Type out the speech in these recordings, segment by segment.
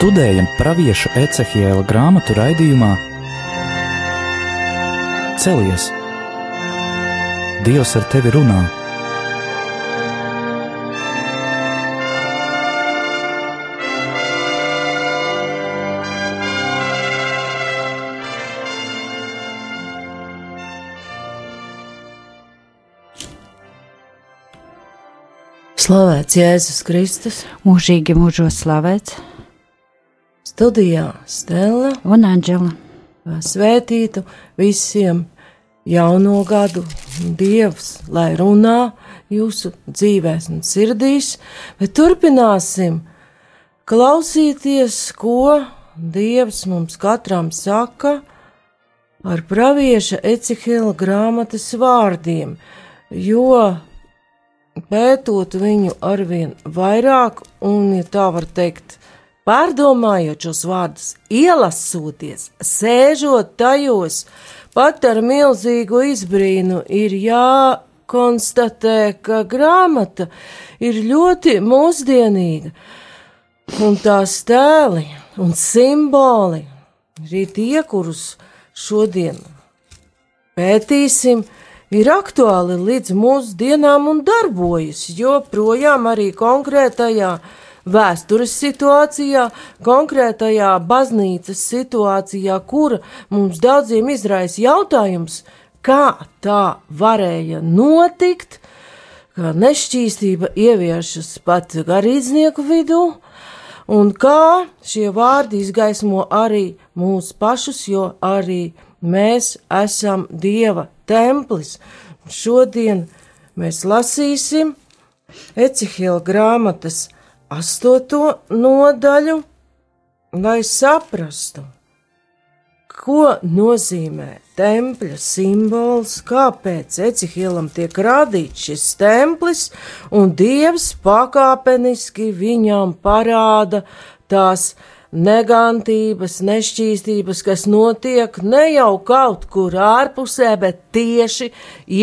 Studējam pravieša Ecehiela grāmatu raidījumā Celies! Dievs ar tevi runā! Slavēts Jēzus Kristus, mūžīgi mūžos slavēts, studijā Stela. Un Anģela. Svētītu visiem jauno gadu. Dievs, lai runā jūsu dzīvēs un sirdīs, bet turpināsim klausīties, ko Dievs mums katram saka ar pravieša Ecihila grāmatas vārdiem, jo pētot viņu arvien vairāk, un, ja tā var teikt, pārdomājot šos vārdus, ielasoties, sēžot tajos, pat ar milzīgu izbrīnu, ir jākonstatē, ka grāmata ir ļoti mūsdienīga, un tās tēli un simboli, arī tie, kurus šodien pētīsim, ir aktuāli līdz mūsdienām un darbojas joprojām arī konkrētajā vēstures situācijā, konkrētajā baznīcas situācijā, kura mums daudziem izraisa jautājums, kā tā varēja notikt, kā nešķīstība ieviešas pat garīdznieku vidū, un kā šie vārdi izgaismo arī mūs pašus, jo arī mēs esam Dieva templis. Šodien mēs lasīsim Ecihila grāmatas astoto nodaļu, lai saprastu, ko nozīmē tempļa simbols, kāpēc Ecihilam tiek rādīts šis templis, un Dievs pakāpeniski viņam parāda tās negantības, nešķīstības, kas notiek ne jau kaut kur ārpusē, bet tieši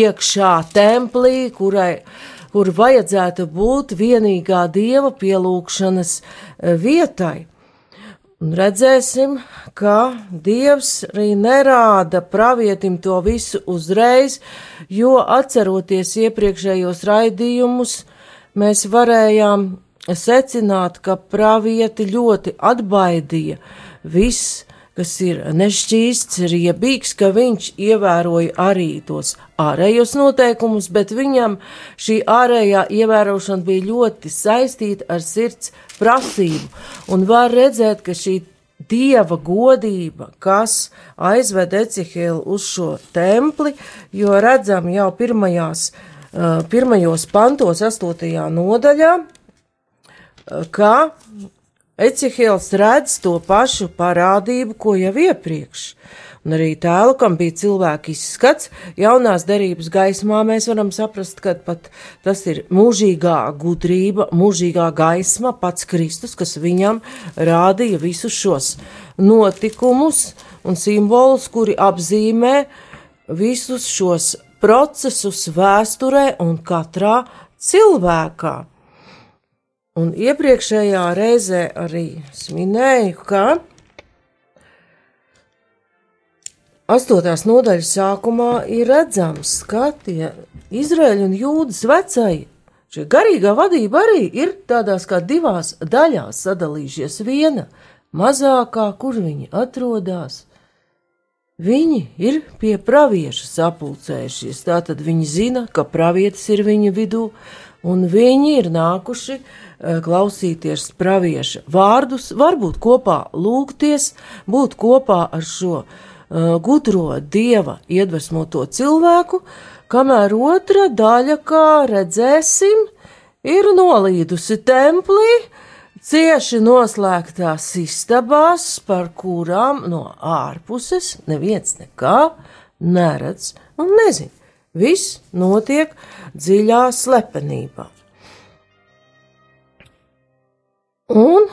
iekšā templī, kurai, kur vajadzētu būt vienīgā dieva pielūgšanas eh, vietai. Un redzēsim, ka Dievs arī nerāda pravietim to visu uzreiz, jo atceroties iepriekšējos raidījumus, mēs varējām secināt, ka pravieti ļoti atbaidīja viss, kas ir nešķīsts, riebīgs, ka viņš ievēroja arī tos ārējos noteikumus, bet viņam šī ārējā ievērošana bija ļoti saistīta ar sirds prasību. Un var redzēt, ka šī dieva godība, kas aizved Ecihelu uz šo templi, jo redzam jau pirmajās, pirmajos pantos, astotajā nodaļā, ka Ecihils redz to pašu parādību, ko jau iepriekš. Un arī tēlu, kam bija cilvēka izskats, jaunās derības gaismā mēs varam saprast, ka pat tas ir mūžīgā gudrība, mūžīgā gaisma, pats Kristus, kas viņam rādīja visus šos notikumus un simbolus, kuri apzīmē visus šos procesus vēsturē un katrā cilvēkā. Un iepriekšējā reizē arī minēju, ka astotās nodaļas sākumā ir redzams, ka tie Izraēļi un Jūdas vecai, šie garīgā vadība arī ir tādās kā divās daļās sadalījušies. Viena mazākā, kur viņi atrodas, Viņi ir pie pravieša sapulcējušies, tātad viņi zina, ka pravietis ir viņu vidū, un viņi ir nākuši uh, klausīties pravieša vārdus, varbūt kopā lūgties, būt kopā ar šo uh, gudro dieva iedvesmoto cilvēku, kamēr otra daļa, kā redzēsim, ir nolīdusi templī, cieši noslēgtās istabās, par kurām no ārpuses neviens nekā neredz un nezina. Viss notiek dziļā slepenībā. Un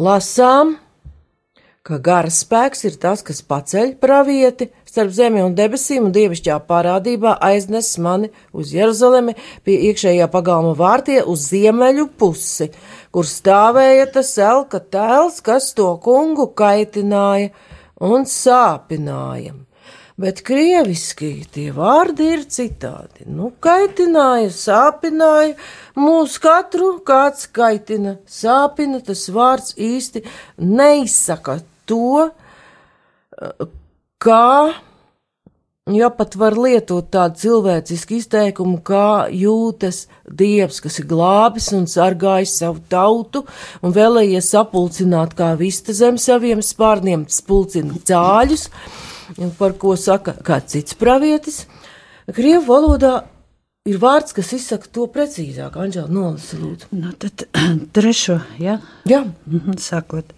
lasām ka gara spēks ir tas, kas paceļ pravieti starp zemi un debesīm un dievišķā parādībā aiznes mani uz Jeruzalemi pie iekšējā pagalma vārtie uz ziemeļu pusi, kur stāvēja tas elka tēls, kas to kungu kaitināja un sāpināja. Bet krieviski tie vārdi ir citādi. Nu, kaitināja, sāpināja, mūs katru kāds kaitina, sāpina, tas vārds īsti neizsaka to, kā, ja pat var lietot tādu cilvēcisku izteikumu, kā jūtas dievs, kas ir glābis un sargājis savu tautu un vēlējies sapulcināt kā vista zem saviem spārniem, spulcina cāļus, par ko saka kāds cits pravietis. Krievu valodā ir vārds, kas izsaka to precīzāk. Anģela, nolasi, lūdzu. Nu, tad trešo, ja? Jā. Mhm, Sākot.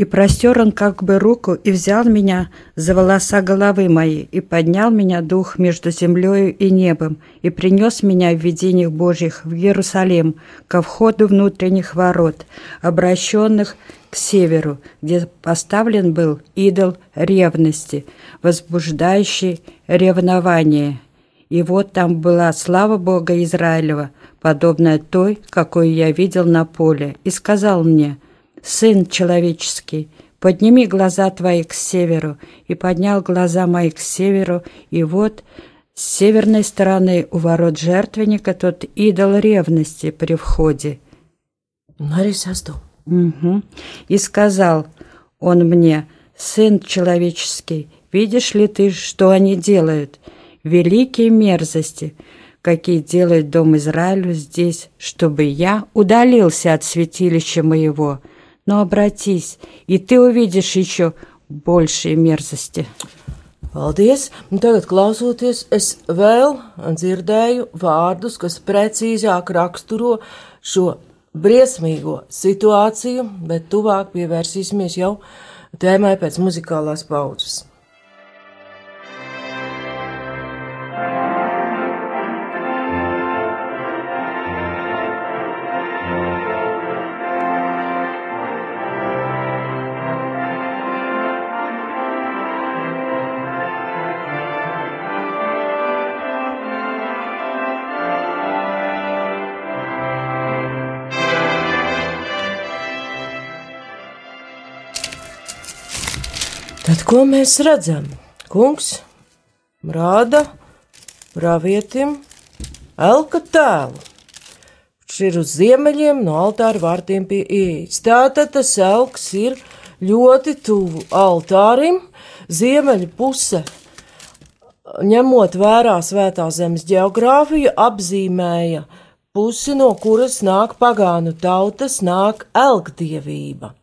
И простер он как бы руку и взял меня за волоса головы моей, и поднял меня дух между землею и небом, и принес меня в видениях Божьих в Иерусалим, ко входу внутренних ворот, обращенных к северу, где поставлен был идол ревности, возбуждающий ревнование. И вот там была слава Бога Израилева, подобная той, какую я видел на поле, и сказал мне – Сын человеческий, подними глаза твои к северу. И поднял глаза мои к северу, и вот с северной стороны у ворот жертвенника тот идол ревности при входе. Нарисасту. Угу. И сказал он мне, сын человеческий, видишь ли ты, что они делают? Великие мерзости, какие делает дом Израилю здесь, чтобы я удалился от святилища моего, но обратись, и ты увидишь еще большие мерзости. Paldies! Un tagad, klausoties, es vēl dzirdēju vārdus, kas precīzāk raksturo šo briesmīgo situāciju, bet tuvāk pievērsīsimies jau tēmai pēc muzikālās paudzes. Ko mēs redzam? Kungs rāda pravietim elka tēlu. Viņš ir uz ziemeļiem no altāra vārtiem pie ieejas. Tātad tas elks ir ļoti tuvu altārim, ziemeļu puse. Ņemot vērā svētā zemes geogrāfiju, apzīmēja pusi, no kuras nāk pagānu tautas, nāk elkdievība.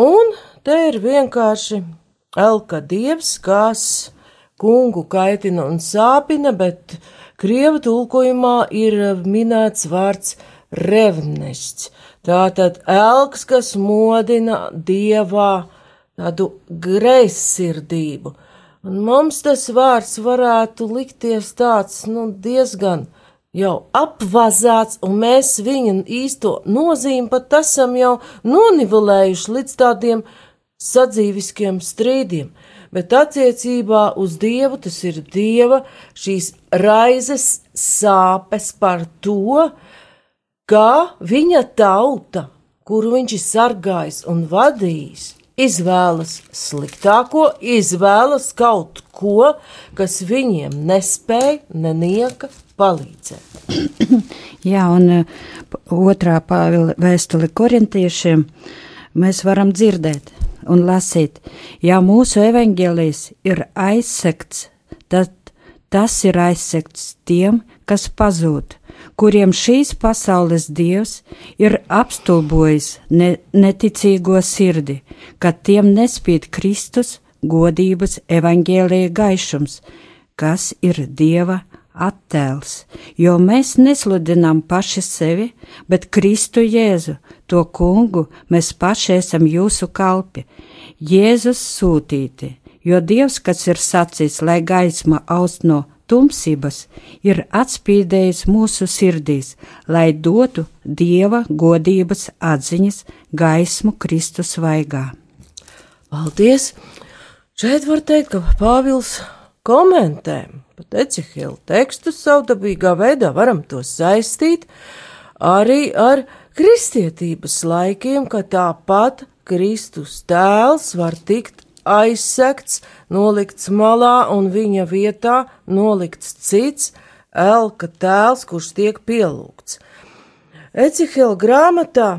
Un te ir vienkārši elka dievs, kas kungu kaitina un sāpina, bet krievu tulkojumā ir minēts vārds revnests. Tātad elks, kas modina dievā tādu greizsirdību. Un mums tas vārds varētu likties tāds, nu, diezgan jau apvazāts, un mēs viņa īsto nozīmi pat esam jau nonivelējuši līdz tādiem sadzīviskiem strīdiem. Bet attiecībā uz dievu tas ir dieva šīs raizes sāpes par to, kā viņa tauta, kuru viņš ir sargājis un vadījis, izvēlas sliktāko, izvēlas kaut ko, kas viņiem nespēja, nenieka palīdzēt. Jā, un uh, otrā pāvila vēstuli korintiešiem mēs varam dzirdēt un lasīt, ja mūsu evaņģēlijs ir aizsekts, tad tas ir aizsekts tiem, kas pazūd, kuriem šīs pasaules dievs ir apstulbojis ne, neticīgo sirdi, ka tiem nespīd Kristus godības evaņģēlīja gaišums, kas ir Dieva attēls, jo mēs nesludinām paši sevi, bet Kristu Jēzu, to kungu, mēs paši esam jūsu kalpi, Jēzus sūtīti, jo Dievs, kas ir sacījis, lai gaisma aust no tumsības, ir atspīdējis mūsu sirdīs, lai dotu Dieva godības atziņas gaismu Kristus vaigā. Paldies! Šeit var teikt, ka Pāvils komentē pat Ecehila tekstu savdabīgā veidā, varam to saistīt arī ar kristietības laikiem, ka tāpat Kristus tēls var tikt aizsekts, nolikts malā un viņa vietā nolikts cits elka tēls, kurš tiek pielūgts. Ecihela grāmatā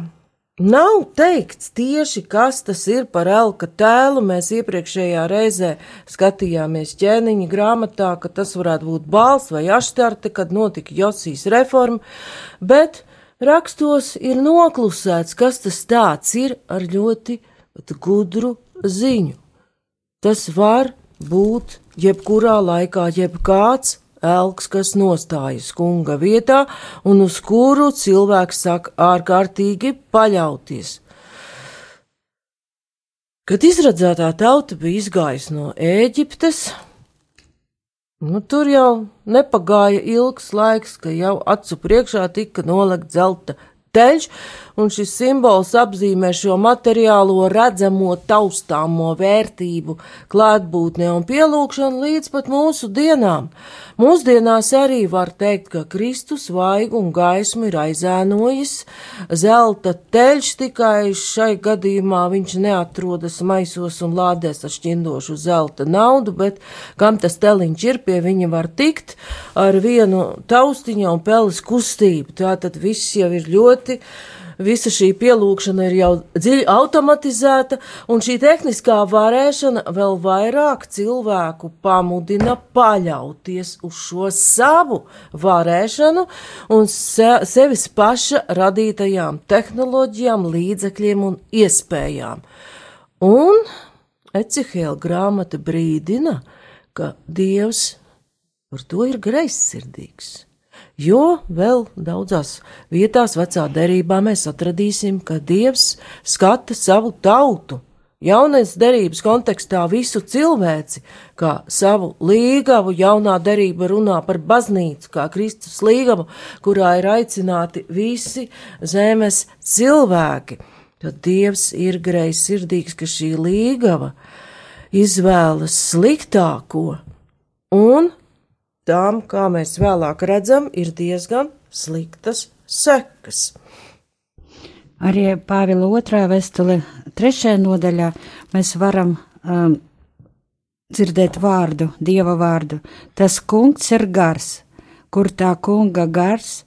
Nav teikts tieši, kas tas ir par elka tēlu. Mēs iepriekšējā reizē skatījāmies ķēniņa grāmatā, ka tas varētu būt bāls vai aštarte, kad notika Josijas reforma, bet rakstos ir noklusēts, kas tas tāds ir ar ļoti gudru ziņu. Tas var būt jebkurā laikā, jebkāds elks, kas nostājas kunga vietā un uz kuru cilvēks saka ārkārtīgi paļauties. Kad izradzētā tauta bija izgājusi no Ēģiptes, nu, tur jau nepagāja ilgs laiks, ka jau acu priekšā tika nolikt zelta teļš, un šis simbols apzīmē šo materiālo redzamo taustāmo vērtību, klātbūtni un pielūgšanu līdz pat mūsu dienām. Mūsdienās arī var teikt, ka Kristus vaigu un gaismu ir aizēnojis, zelta teļš tikai šai gadījumā viņš neatrodas maisos un lādēs ar šķindošu zelta naudu, bet kam tas teliņš ir, pie viņa var tikt ar vienu taustiņu un peles kustību. Tātad viss jau ir ļoti visa šī pielūgšana ir jau dziļi automatizēta, un šī tehniskā varēšana vēl vairāk cilvēku pamudina paļauties uz šo savu varēšanu un se, sevis paša radītajām tehnoloģijām, līdzekļiem un iespējām. Un Ecihēla grāmata brīdina, ka Dievs par to ir greizsirdīgs jo vēl daudzās vietās vecā derībā mēs atradīsim, ka Dievs skata savu tautu. Jaunais derības kontekstā visu cilvēci, kā savu līgavu, jaunā derība runā par baznīcu, kā Kristus līgavu, kurā ir aicināti visi zemes cilvēki. Tad Dievs ir greizsirdīgs, ka šī līgava izvēlas sliktāko un tām, kā mēs vēlāk redzam, ir diezgan sliktas sekas. Arī Pāvila otrā vēstule, trešajā nodaļā, mēs varam um, dzirdēt vārdu, dieva vārdu. Tas kungs ir gars, kur tā kunga gars,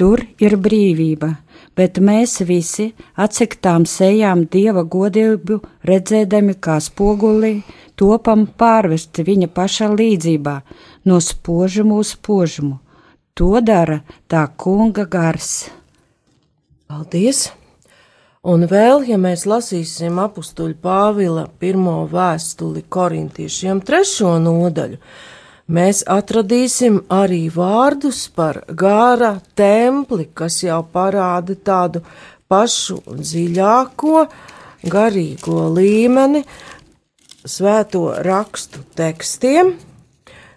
tur ir brīvība, bet mēs visi atsektām sejām dieva godību, redzēdami kā spogulī, topam pārvesti viņa paša līdzībā, no spožumu uz spožumu. To dara tā kunga gars. Paldies! Un vēl, ja mēs lasīsim apakstuļu Pāvila pirmo vēstuli korintiešiem, trešo nodaļu, mēs atradīsim arī vārdus par gāra templi, kas jau parāda tādu pašu dziļāko garīgo līmeni svēto rakstu tekstiem,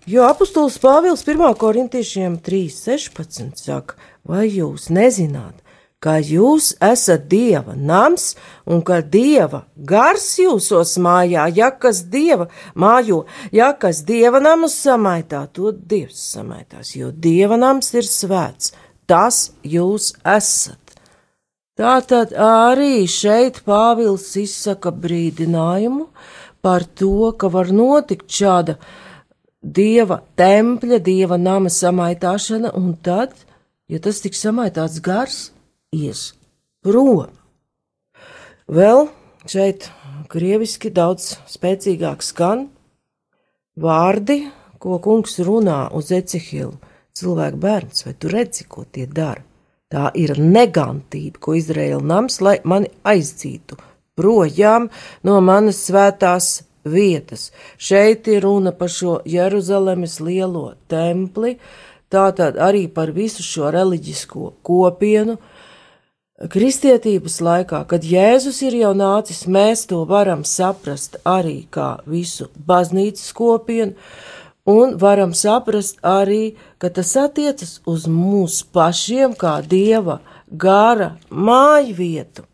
Jo apustulis Pāvils 1. korintiešiem 3.16 saka, vai jūs nezināt, ka jūs esat Dieva nams un ka Dieva gars jūsos mājā, ja kas Dieva mājo, ja kas Dieva namus samaitā, to Dievs samaitās, jo Dieva nams ir svēts, tas jūs esat. Tātad arī šeit Pāvils izsaka brīdinājumu par to, ka var notikt šāda dieva tempļa, dieva nama samaitāšana, un tad, ja tas tiks samaitāts gars, ies prom. Vēl šeit krieviski daudz spēcīgāk skan vārdi, ko kungs runā uz Ecihilu. Cilvēku bērns, vai tu redzi, ko tie dara? Tā ir negantība, ko Izraēla nams, lai mani aizdzītu projām no manas svētās vietas. Šeit ir runa par šo Jeruzalemes lielo templi, tātad arī par visu šo reliģisko kopienu. Kristietības laikā, kad Jēzus ir jau nācis, mēs to varam saprast arī kā visu baznīcas kopienu, un varam saprast arī, ka tas attiecas uz mūsu pašiem kā Dieva gara māju vietu.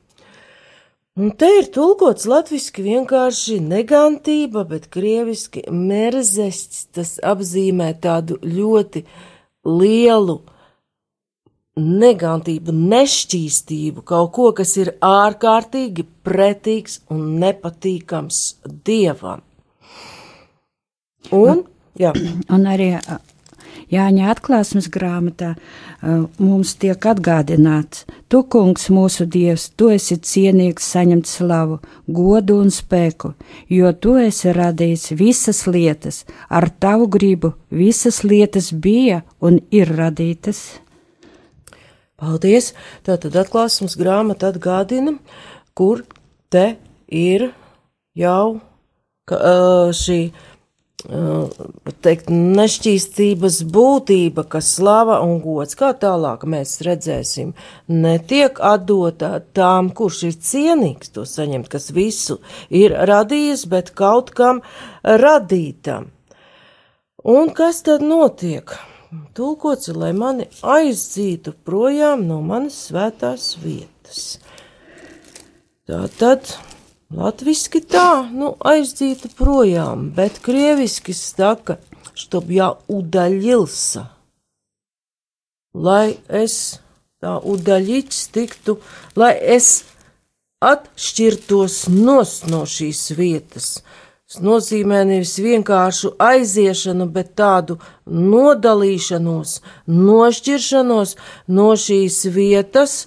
Un te ir tulkots latviski vienkārši negantība, bet krieviski merzests. Tas apzīmē tādu ļoti lielu negantību, nešķīstību, kaut ko, kas ir ārkārtīgi pretīgs un nepatīkams dievam. Un, jā. Un arī Jāņa atklāsmes grāmatā mums tiek atgādināts, tu, kungs, mūsu dievs, tu esi cienīgs saņemt slavu, godu un spēku, jo tu esi radījis visas lietas, ar tavu gribu visas lietas bija un ir radītas. Paldies! Tātad atklāsmes grāmata atgādina, kur te ir jau ka, šī teikt, nešķīstības būtība, ka slava un gods, kā tālāk mēs redzēsim, netiek atdota tām, kurš ir cienīgs to saņemt, kas visu ir radījis, bet kaut kam radītam. Un kas tad notiek? Tulkots, lai mani aizdzītu projām no manas svētās vietas. Tā tad Latviski tā, nu, aizdzīta projām, bet krieviski saka, štob jā udaļilsa. Lai es tā udaļiķis tiktu, lai es atšķirtos nos no šīs vietas. Tas nozīmē nevis vienkāršu aiziešanu, bet tādu nodalīšanos, nošķiršanos no šīs vietas,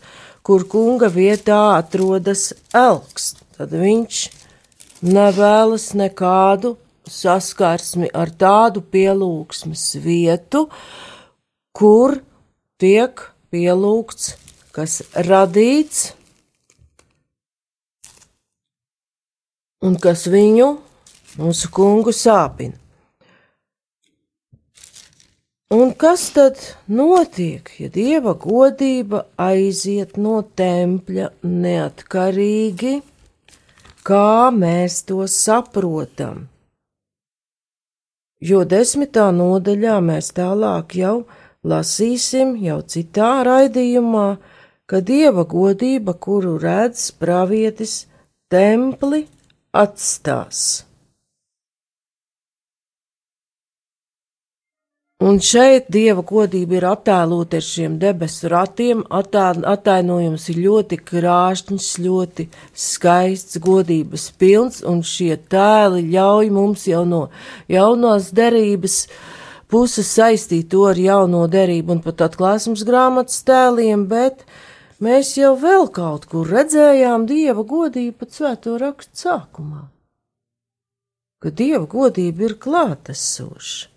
kur kunga vietā atrodas elks tad viņš nevēlas nekādu saskarsmi ar tādu pielūgsmes vietu, kur tiek pielūgts, kas radīts un kas viņu, mūsu kungu, sāpina. Un kas tad notiek, ja dieva godība aiziet no tempļa neatkarīgi? Kā mēs to saprotam. Jo desmitā nodaļā mēs tālāk jau lasīsim, jau citā raidījumā, ka dieva godība, kuru redz pravietis, templi atstās. Un šeit dieva godība ir attēlota ar šiem debesu ratiem. Attēlojums ir ļoti krāšņs, ļoti skaists, godības pilns, un šie tēli ļauj mums jau no jaunās derības puses saistīt to ar jauno derību un pat atklāsmes grāmatas tēliem, bet mēs jau vēl kaut kur redzējām dieva godību pat svēto rakstu sākumā. Ka dieva godība ir klātesoša.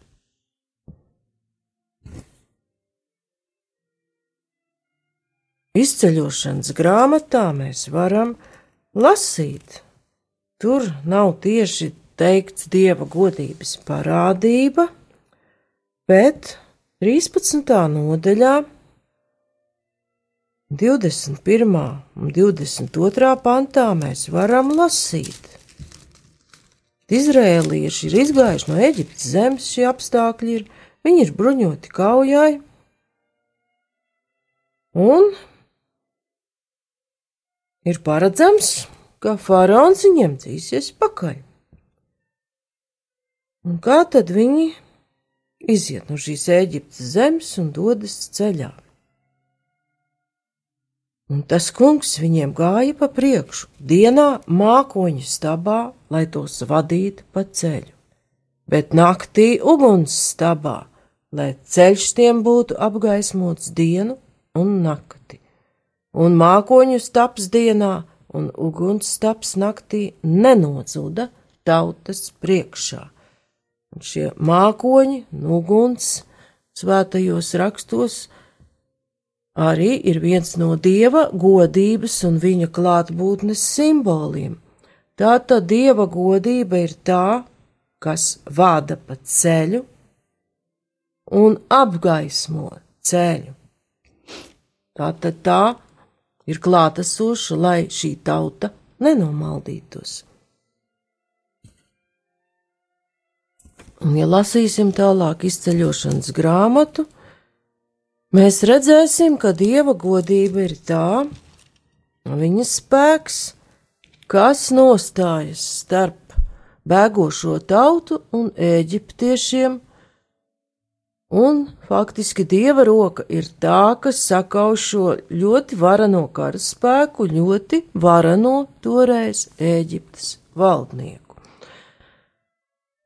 Izceļošanas grāmatā mēs varam lasīt. Tur nav tieši teikts dieva godības parādība, bet 13. nodaļā, 21. un 22. pantā mēs varam lasīt. Izrēlieši ir izgājuši no Eģiptes zemes, šie apstākļi ir, viņi ir bruņoti kaujai, un ir paredzams, ka faraons viņiem dzīsies pakaļ. Un kā tad viņi iziet no šīs Eģiptes zemes un dodas ceļā? Un tas kungs viņiem gāja pa priekšu, dienā mākoņu stabā, lai tos vadītu pa ceļu, bet naktī uguns stabā, lai ceļš tiem būtu apgaismots dienu un nakti un mākoņu staps dienā un uguns staps naktī nenodzuda tautas priekšā. Un šie mākoņi un uguns svētajos rakstos arī ir viens no dieva godības un viņa klātbūtnes simboliem. Tātad dieva godība ir tā, kas vada pa ceļu un apgaismo ceļu. Tātad tā ir klātesoša, lai šī tauta nenomaldītos. Un, ja lasīsim tālāk izceļošanas grāmatu, mēs redzēsim, ka dieva godība ir tā, viņa spēks kas nostājas starp bēgošo tautu un eģiptiešiem, un faktiski dieva roka ir tā, kas sakauj šo ļoti varano karaspēku, ļoti varano toreiz Eģiptes valdnieku.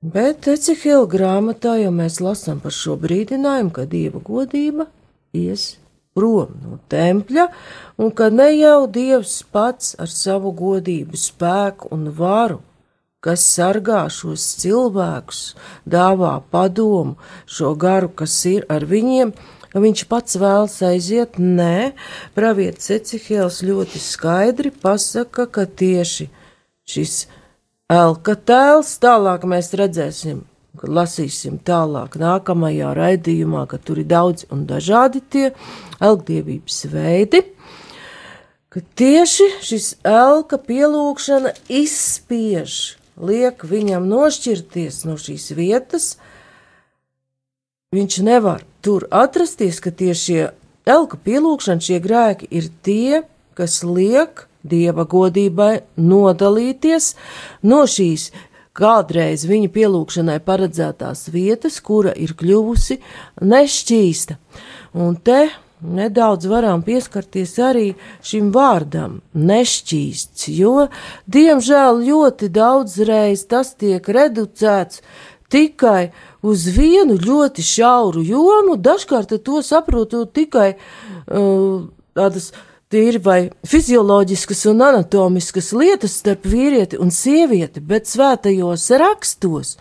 Bet Ecihila grāmatā jau mēs lasām par šo brīdinājumu, ka dieva godība ies prom no tempļa, un ka ne jau dievs pats ar savu godību, spēku un varu, kas sargā šos cilvēkus, dāvā padomu, šo garu, kas ir ar viņiem, viņš pats vēlas aiziet. Nē, pravietis Ecihils ļoti skaidri pasaka, ka tieši šis Elka tēls, tālāk mēs redzēsim, kad lasīsim tālāk nākamajā raidījumā, ka tur ir daudz un dažādi tie elgdievības veidi, ka tieši šis elka pielūgšana izspiež, liek viņam nošķirties no šīs vietas, viņš nevar tur atrasties, ka tieši elka pielūgšana šie grēki ir tie, kas liek dieva godībai nodalīties no šīs kādreiz viņa pielūgšanai paredzētās vietas, kura ir kļuvusi nešķīsta. Un te nedaudz varam pieskarties arī šim vārdam - nešķīsts, jo, diemžēl, ļoti daudzreiz tas tiek reducēts tikai uz vienu ļoti šauru jomu, dažkārt to saprotot tikai uh, tādas tīri vai fizioloģiskas un anatomiskas lietas starp vīrieti un sievieti, bet svētajos rakstos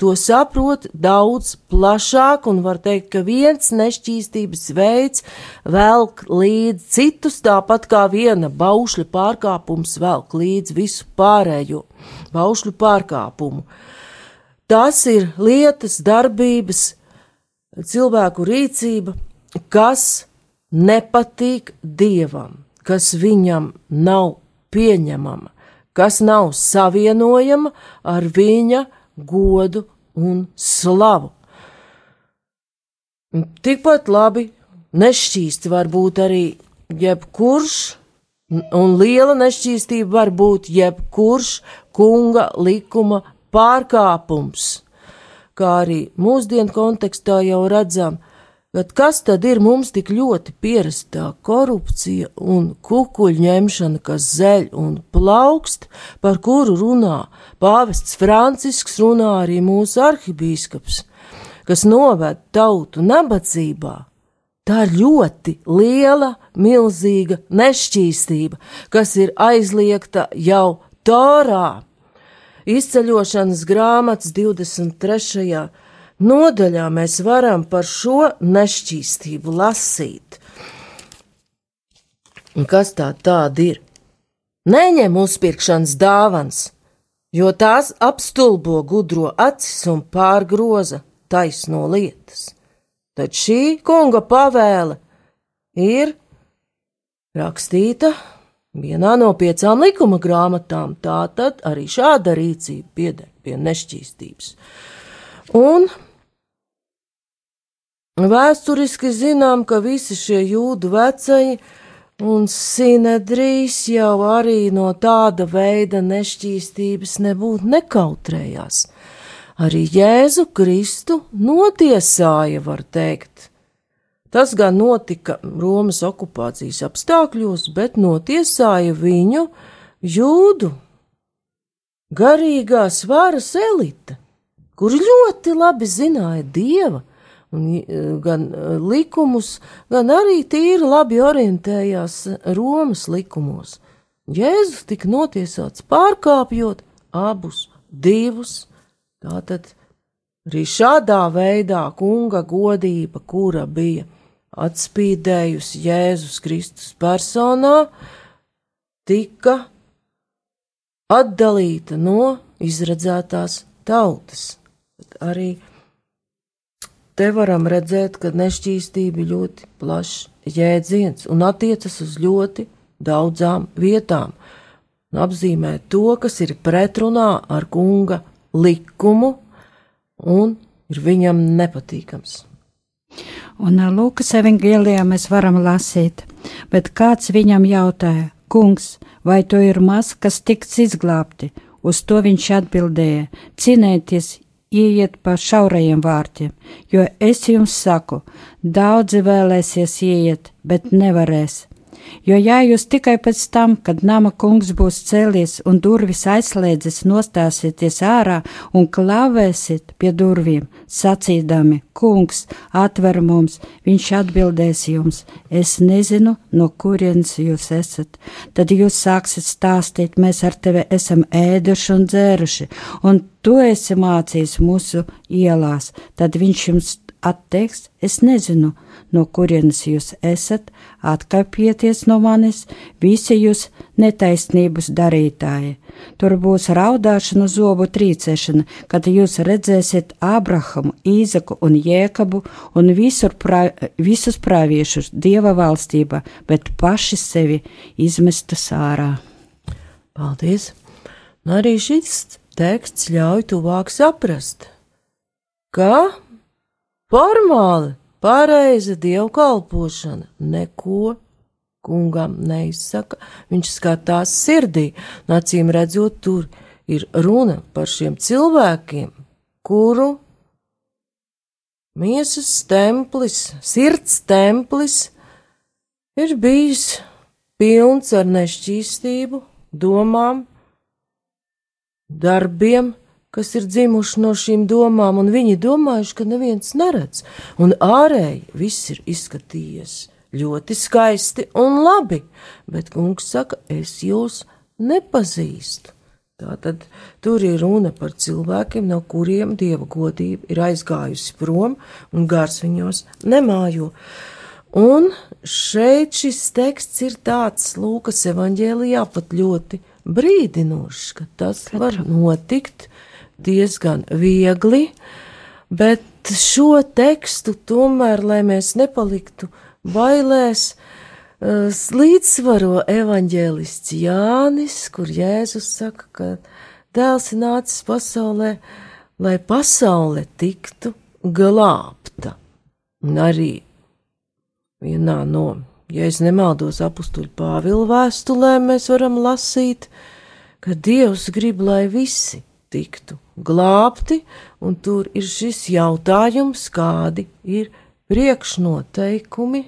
to saprot daudz plašāk un var teikt, ka viens nešķīstības veids velk līdz citus, tāpat kā viena baušļa pārkāpums velk līdz visu pārējo baušļu pārkāpumu. Tas ir lietas, darbības, cilvēku rīcība, kas nepatīk dievam, kas viņam nav pieņemama, kas nav savienojama ar viņa godu un slavu. Tikpat labi nešķīsti var būt arī jebkurš, un liela nešķīstība var būt jebkurš kunga likuma pārkāpums, kā arī mūsdienu kontekstā jau redzam, Bet kas tad ir mums tik ļoti pierastā korupcija un kukuļņemšana, kas zeļ un plaukst, par kuru runā pāvests Francisks, runā arī mūsu arhibīskaps, kas noved tautu nabadzībā? Tā ir ļoti liela, milzīga nešķīstība, kas ir aizliegta jau Torā. Izceļošanas grāmatas 23 nodaļā mēs varam par šo nešķīstību lasīt. Un kas tā tāda ir? Neņem uzpirkšanas dāvans, jo tās apstulbo gudro acis un pārgroza taisno lietas. Tad šī kunga pavēle ir rakstīta vienā no piecām likuma grāmatām, tā tad arī šāda rīcība pieder pie nešķīstības. Un Vēsturiski zinām, ka visi šie jūdu vecēji un sinedrīs jau arī no tāda veida nešķīstības nebūtu nekautrējās. Arī Jēzu Kristu notiesāja, var teikt. Tas gan notika Romas okupācijas apstākļos, bet notiesāja viņu jūdu garīgās varas elite, kur ļoti labi zināja dieva un e, gan e, likumus, gan arī tīri labi orientējās Romas likumos. Jēzus tika notiesāts pārkāpjot abus divus, tātad arī šādā veidā kunga godība, kura bija atspīdējusi Jēzus Kristus personā, tika atdalīta no izredzētās tautas. Arī Te varam redzēt, ka nešķīstība ļoti plašs jēdziens un attiecas uz ļoti daudzām vietām, un apzīmē to, kas ir pretrunā ar kunga likumu un ir viņam nepatīkams. Un Lūkas evangelijā mēs varam lasīt, bet kāds viņam jautāja, Kungs, vai to ir maz, kas tiks izglābti? Uz to viņš atbildēja: Cinēties, ieiet pa šaurajiem vārtiem, jo es jums saku, daudzi vēlēsies ieiet, bet nevarēs. Jo ja jūs tikai pēc tam, kad nama kungs būs cēlies un durvis aizslēdzis, nostāsieties ārā un klavēsiet pie durvīm, sacīdami: Kungs, atver mums, viņš atbildēs jums: Es nezinu, no kurienes jūs esat. Tad jūs sāksiet stāstīt: Mēs ar tevi esam ēduši un dzēruši, un tu esi mācījis mūsu ielās. Tad viņš jums atteiks: Es nezinu no kurienes jūs esat, atkāpieties no manis, visi jūs netaisnības darītāji. Tur būs raudāšana, zobu trīcēšana, kad jūs redzēsiet Abrahamu, Īzaku un Jēkabu un prā, visus praviešus Dieva valstībā, bet paši sevi izmestas ārā. Paldies! Un arī šis teksts ļauj tuvāk saprast, ka formāli pareiza dievkalpošana neko kungam neizsaka, viņš skatās sirdī, nacīm redzot, tur ir runa par šiem cilvēkiem, kuru miesas templis, sirds templis ir bijis pilns ar nešķīstību, domām, darbiem, kas ir dzimuši no šīm domām, un viņi domājuši, ka neviens neredz, un ārēji viss ir izskatījies ļoti skaisti un labi, bet kungs saka, es jūs nepazīstu. Tātad tur ir runa par cilvēkiem, no kuriem dieva godība ir aizgājusi prom, un gars viņos nemājo. Un šeit šis teksts ir tāds Lūkas evaņģēlijā pat ļoti brīdinošs, ka tas Katru. var notikt diezgan viegli, bet šo tekstu tomēr, lai mēs nepaliktu bailēs, līdzsvaro evaņģēlists Jānis, kur Jēzus saka, ka dēls ir nācis pasaulē, lai pasaule tiktu glābta. Un arī vienā no, ja es nemaldos, apstuļu Pāvila vēstulē mēs varam lasīt, ka Dievs grib, lai visi tiktu glābti, un tur ir šis jautājums, kādi ir priekšnoteikumi.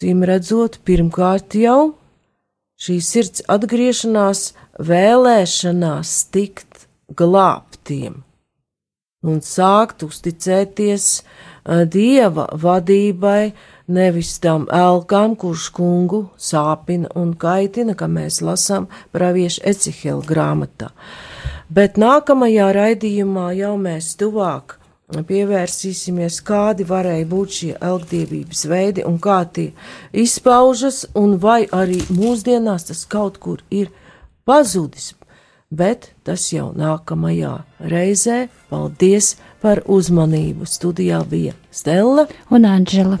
Zīm redzot, pirmkārt jau šī sirds atgriešanās, vēlēšanās tikt glābtiem un sākt uzticēties dieva vadībai, nevis tam elkam, kurš kungu sāpina un kaitina, kā mēs lasām praviešu Ecihela grāmatā bet nākamajā raidījumā jau mēs tuvāk pievērsīsimies, kādi varēja būt šie elgdievības veidi un kā tie izpaužas, un vai arī mūsdienās tas kaut kur ir pazudis. Bet tas jau nākamajā reizē. Paldies par uzmanību! Studijā bija Stela un Anģela.